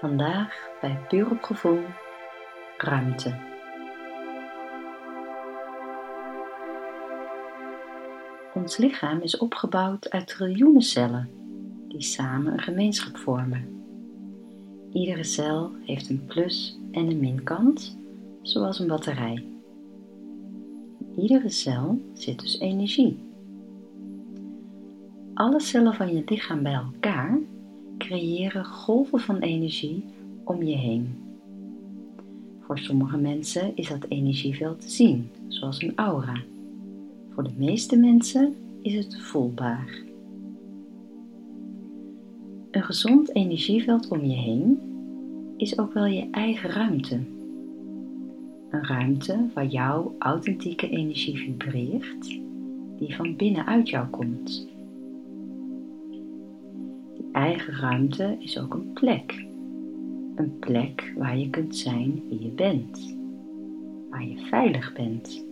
Vandaag bij Puur op Gevoel Ruimte. Ons lichaam is opgebouwd uit triljoenen cellen die samen een gemeenschap vormen. Iedere cel heeft een plus- en een minkant, zoals een batterij. In iedere cel zit dus energie. Alle cellen van je lichaam bij elkaar creëren golven van energie om je heen. Voor sommige mensen is dat energieveld te zien, zoals een aura. Voor de meeste mensen is het voelbaar. Een gezond energieveld om je heen is ook wel je eigen ruimte. Een ruimte waar jouw authentieke energie vibreert, die van binnenuit jou komt eigen ruimte is ook een plek. Een plek waar je kunt zijn wie je bent, waar je veilig bent.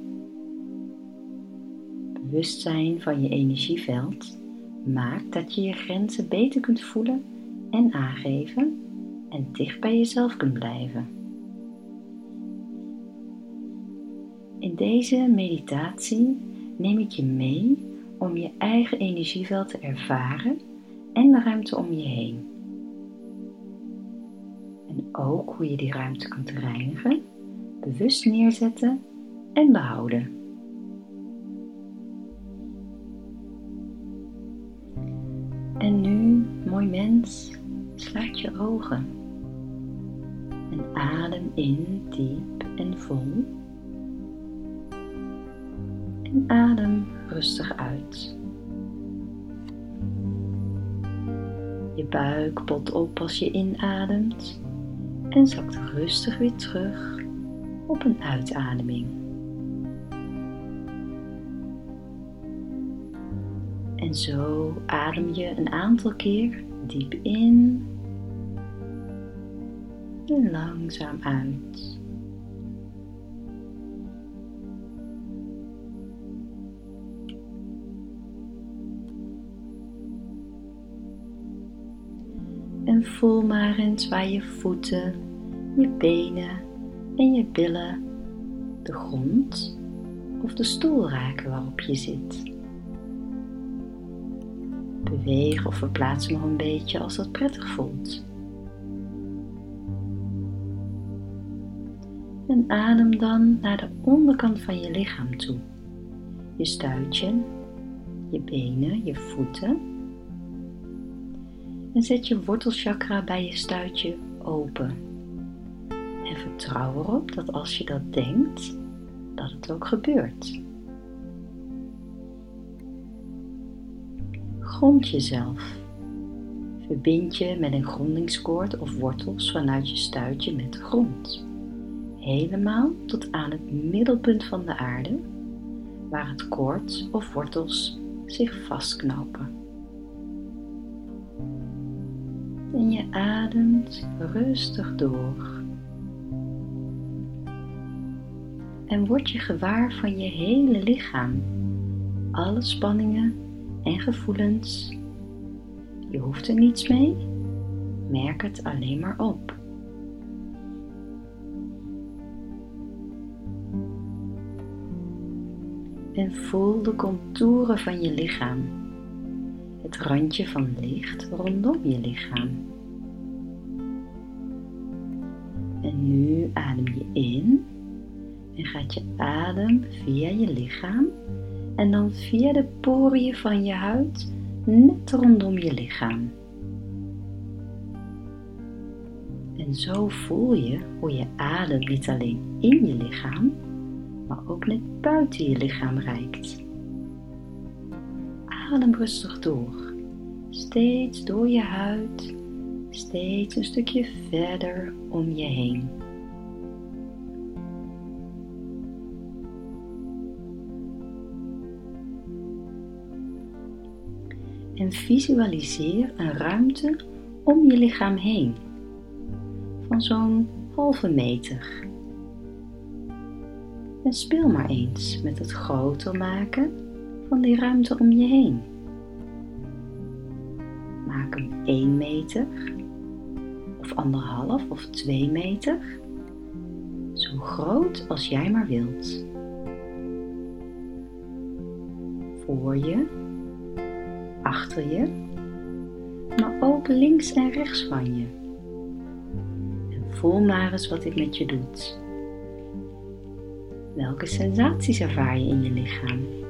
Bewustzijn van je energieveld maakt dat je je grenzen beter kunt voelen en aangeven en dicht bij jezelf kunt blijven. In deze meditatie neem ik je mee om je eigen energieveld te ervaren en de ruimte om je heen. En ook hoe je die ruimte kunt reinigen, bewust neerzetten en behouden. En nu, mooi mens, sluit je ogen. En adem in diep en vol. En adem rustig uit. Je buik pot op als je inademt en zakt rustig weer terug op een uitademing. En zo adem je een aantal keer diep in en langzaam uit. Voel maar eens waar je voeten, je benen en je billen de grond of de stoel raken waarop je zit. Beweeg of verplaats nog een beetje als dat prettig voelt. En adem dan naar de onderkant van je lichaam toe. Je stuitje, je benen, je voeten en zet je wortelchakra bij je stuitje open. En vertrouw erop dat als je dat denkt, dat het ook gebeurt. Grond jezelf. Verbind je met een grondingskoord of wortels vanuit je stuitje met de grond. Helemaal tot aan het middelpunt van de aarde, waar het koord of wortels zich vastknopen. Je ademt rustig door. En word je gewaar van je hele lichaam, alle spanningen en gevoelens. Je hoeft er niets mee, merk het alleen maar op. En voel de contouren van je lichaam het randje van licht rondom je lichaam. Nu adem je in en gaat je adem via je lichaam en dan via de poriën van je huid net rondom je lichaam. En zo voel je hoe je adem niet alleen in je lichaam, maar ook net buiten je lichaam reikt. Adem rustig door. Steeds door je huid, steeds een stukje verder om je heen. En visualiseer een ruimte om je lichaam heen van zo'n halve meter. En speel maar eens met het groter maken van die ruimte om je heen. Maak hem 1 meter of anderhalf of twee meter, zo groot als jij maar wilt. Voor je, achter je, maar ook links en rechts van je. En voel maar eens wat dit met je doet. Welke sensaties ervaar je in je lichaam?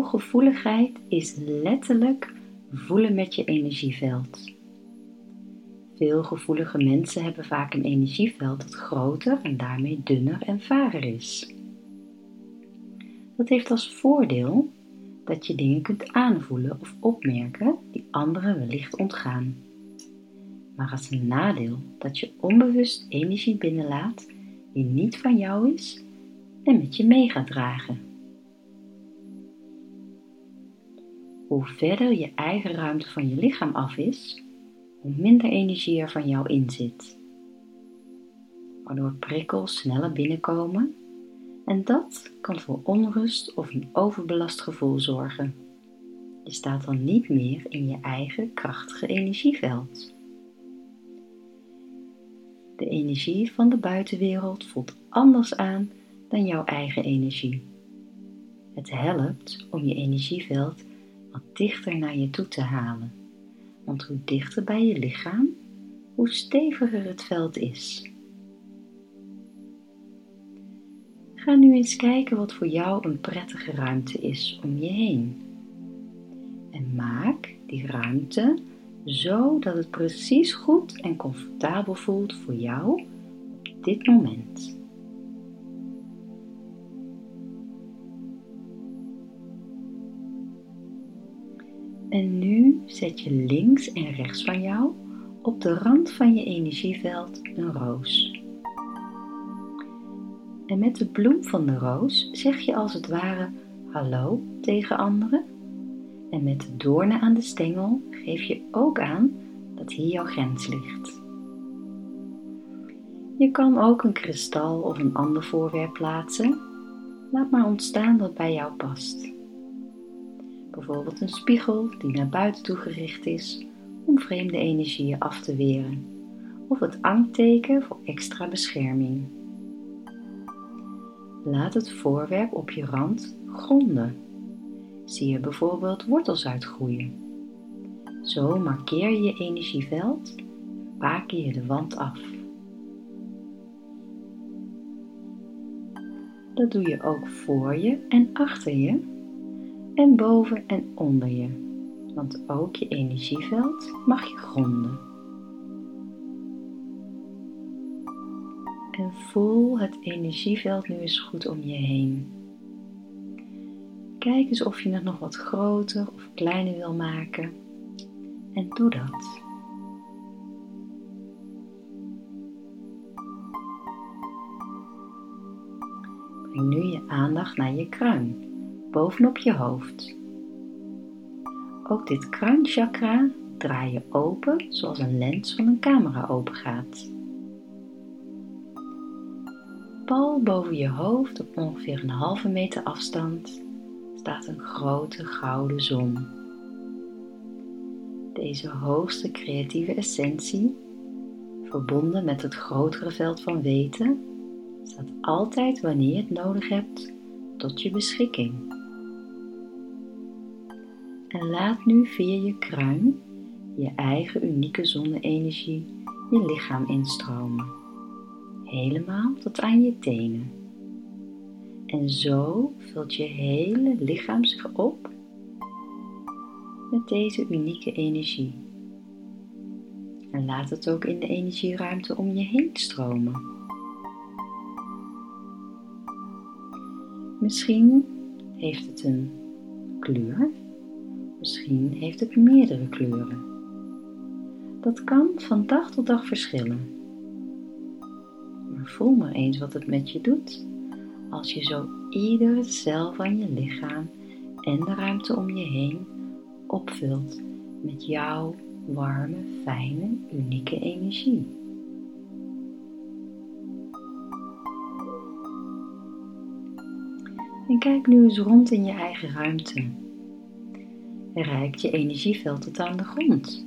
Hooggevoeligheid is letterlijk voelen met je energieveld. Veel gevoelige mensen hebben vaak een energieveld dat groter en daarmee dunner en vager is. Dat heeft als voordeel dat je dingen kunt aanvoelen of opmerken die anderen wellicht ontgaan. Maar als een nadeel dat je onbewust energie binnenlaat die niet van jou is en met je mee gaat dragen. Hoe verder je eigen ruimte van je lichaam af is, hoe minder energie er van jou in zit. Waardoor prikkels sneller binnenkomen en dat kan voor onrust of een overbelast gevoel zorgen. Je staat dan niet meer in je eigen krachtige energieveld. De energie van de buitenwereld voelt anders aan dan jouw eigen energie. Het helpt om je energieveld wat dichter naar je toe te halen. Want hoe dichter bij je lichaam, hoe steviger het veld is. Ga nu eens kijken wat voor jou een prettige ruimte is om je heen. En maak die ruimte zo dat het precies goed en comfortabel voelt voor jou op dit moment. En nu zet je links en rechts van jou op de rand van je energieveld een roos. En met de bloem van de roos zeg je als het ware hallo tegen anderen. En met de doornen aan de stengel geef je ook aan dat hier jouw grens ligt. Je kan ook een kristal of een ander voorwerp plaatsen. Laat maar ontstaan wat bij jou past. Bijvoorbeeld een spiegel die naar buiten toe gericht is om vreemde energieën af te weren. Of het angtteken voor extra bescherming. Laat het voorwerp op je rand gronden. Zie je bijvoorbeeld wortels uitgroeien. Zo markeer je je energieveld en je de wand af. Dat doe je ook voor je en achter je en boven en onder je, want ook je energieveld mag je gronden. En voel het energieveld nu eens goed om je heen. Kijk eens of je het nog wat groter of kleiner wil maken. En doe dat. Breng nu je aandacht naar je kruin bovenop je hoofd. Ook dit kruinchakra draai je open zoals een lens van een camera open gaat. Pal boven je hoofd op ongeveer een halve meter afstand staat een grote gouden zon. Deze hoogste creatieve essentie, verbonden met het grotere veld van weten, staat altijd wanneer je het nodig hebt tot je beschikking. En laat nu via je kruin je eigen unieke zonne-energie je lichaam instromen. Helemaal tot aan je tenen. En zo vult je hele lichaam zich op met deze unieke energie. En laat het ook in de energieruimte om je heen stromen. Misschien heeft het een kleur Misschien heeft het meerdere kleuren. Dat kan van dag tot dag verschillen. Maar voel maar eens wat het met je doet als je zo iedere cel van je lichaam en de ruimte om je heen opvult met jouw warme, fijne, unieke energie. En kijk nu eens rond in je eigen ruimte. Reikt je energieveld tot aan de grond?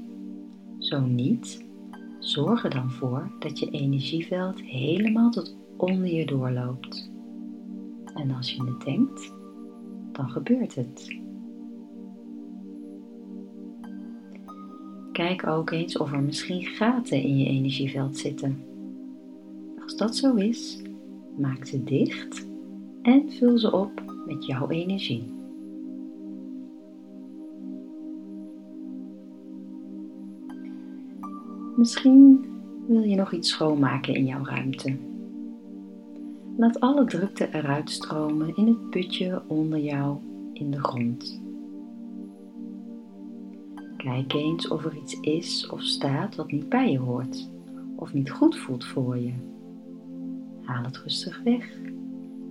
Zo niet, zorg er dan voor dat je energieveld helemaal tot onder je doorloopt. En als je het denkt, dan gebeurt het. Kijk ook eens of er misschien gaten in je energieveld zitten. Als dat zo is, maak ze dicht en vul ze op met jouw energie. Misschien wil je nog iets schoonmaken in jouw ruimte. Laat alle drukte eruit stromen in het putje onder jou in de grond. Kijk eens of er iets is of staat wat niet bij je hoort of niet goed voelt voor je. Haal het rustig weg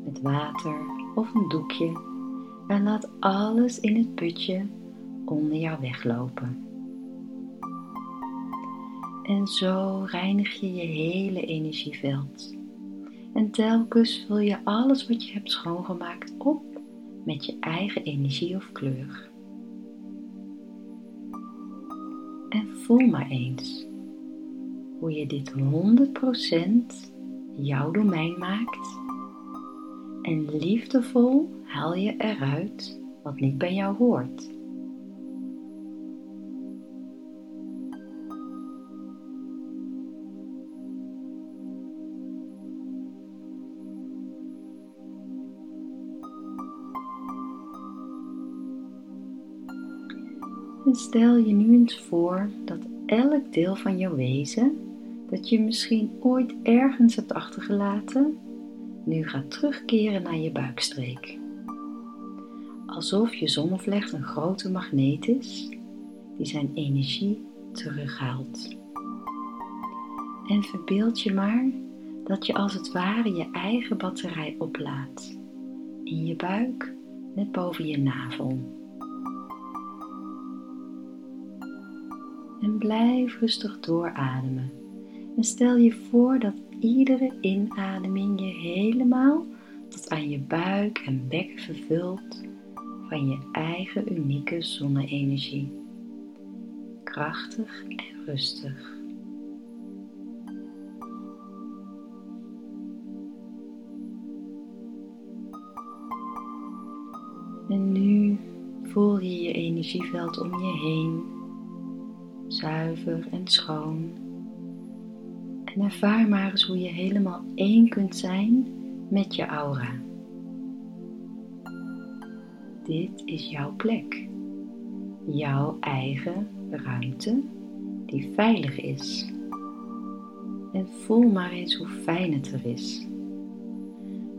met water of een doekje en laat alles in het putje onder jou weglopen. En zo reinig je je hele energieveld. En telkens vul je alles wat je hebt schoongemaakt op met je eigen energie of kleur. En voel maar eens hoe je dit 100% jouw domein maakt. En liefdevol haal je eruit wat niet bij jou hoort. En stel je nu eens voor dat elk deel van jouw wezen dat je misschien ooit ergens hebt achtergelaten, nu gaat terugkeren naar je buikstreek. Alsof je zonnevlecht een grote magneet is die zijn energie terughaalt. En verbeeld je maar dat je als het ware je eigen batterij oplaadt in je buik, net boven je navel. Blijf rustig doorademen. En stel je voor dat iedere inademing je helemaal tot aan je buik en bekken vervult van je eigen unieke zonne-energie. Krachtig en rustig. En nu voel je je energieveld om je heen, zuiver en schoon. En ervaar maar eens hoe je helemaal één kunt zijn met je aura. Dit is jouw plek, jouw eigen ruimte die veilig is. En voel maar eens hoe fijn het er is.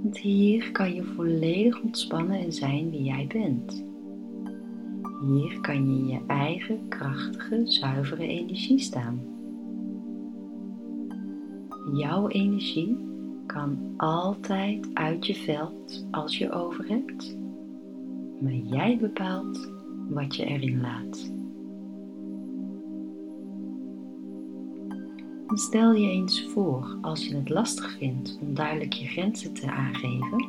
Want hier kan je volledig ontspannen en zijn wie jij bent. Hier kan je in je eigen krachtige, zuivere energie staan. Jouw energie kan altijd uit je veld als je over hebt, maar jij bepaalt wat je erin laat. Stel je eens voor als je het lastig vindt om duidelijk je grenzen te aangeven,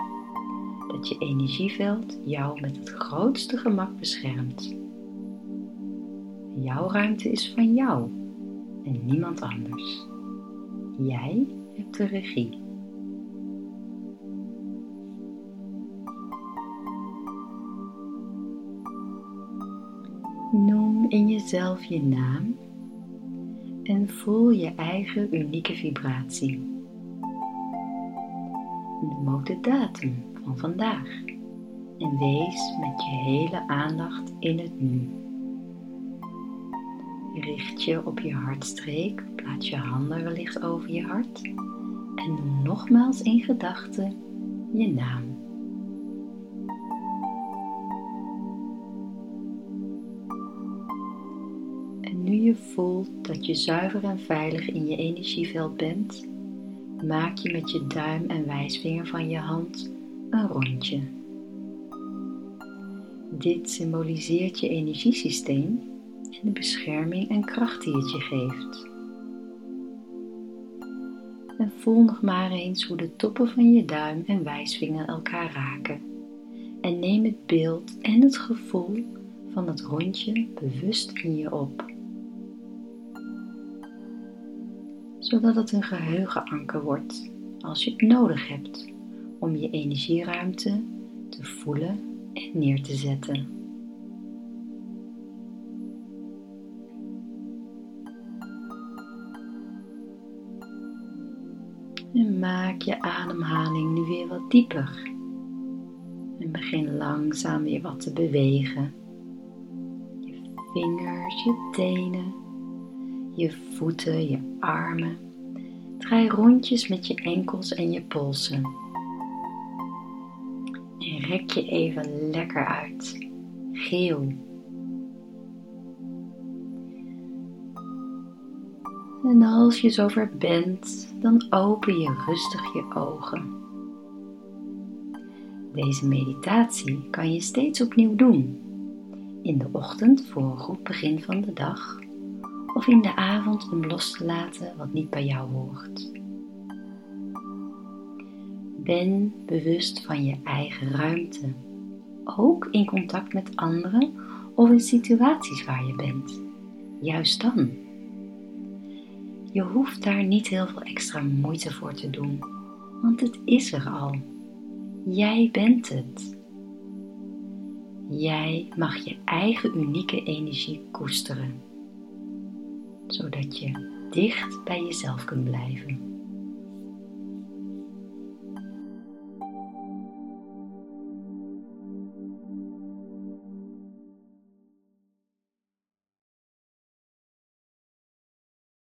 dat je energieveld jou met het grootste gemak beschermt. Jouw ruimte is van jou en niemand anders. Jij hebt de regie. Noem in jezelf je naam en voel je eigen unieke vibratie. Noem ook de datum van vandaag en wees met je hele aandacht in het nu. Richt je op je hartstreek, plaats je handen wellicht over je hart en noem nogmaals in gedachten je naam. En nu je voelt dat je zuiver en veilig in je energieveld bent, maak je met je duim en wijsvinger van je hand een rondje. Dit symboliseert je energiesysteem en de bescherming en kracht die het je geeft. En voel nog maar eens hoe de toppen van je duim en wijsvinger elkaar raken en neem het beeld en het gevoel van het rondje bewust in je op. Zodat het een geheugenanker wordt als je het nodig hebt om je energieruimte te voelen en neer te zetten. En maak je ademhaling nu weer wat dieper. En begin langzaam weer wat te bewegen. Je vingers, je tenen, je voeten, je armen. Draai rondjes met je enkels en je polsen. Rek je even lekker uit. Geel. En als je zover bent, dan open je rustig je ogen. Deze meditatie kan je steeds opnieuw doen. In de ochtend voor een goed begin van de dag of in de avond om los te laten wat niet bij jou hoort. Ben bewust van je eigen ruimte, ook in contact met anderen of in situaties waar je bent. Juist dan. Je hoeft daar niet heel veel extra moeite voor te doen, want het is er al. Jij bent het. Jij mag je eigen unieke energie koesteren, zodat je dicht bij jezelf kunt blijven.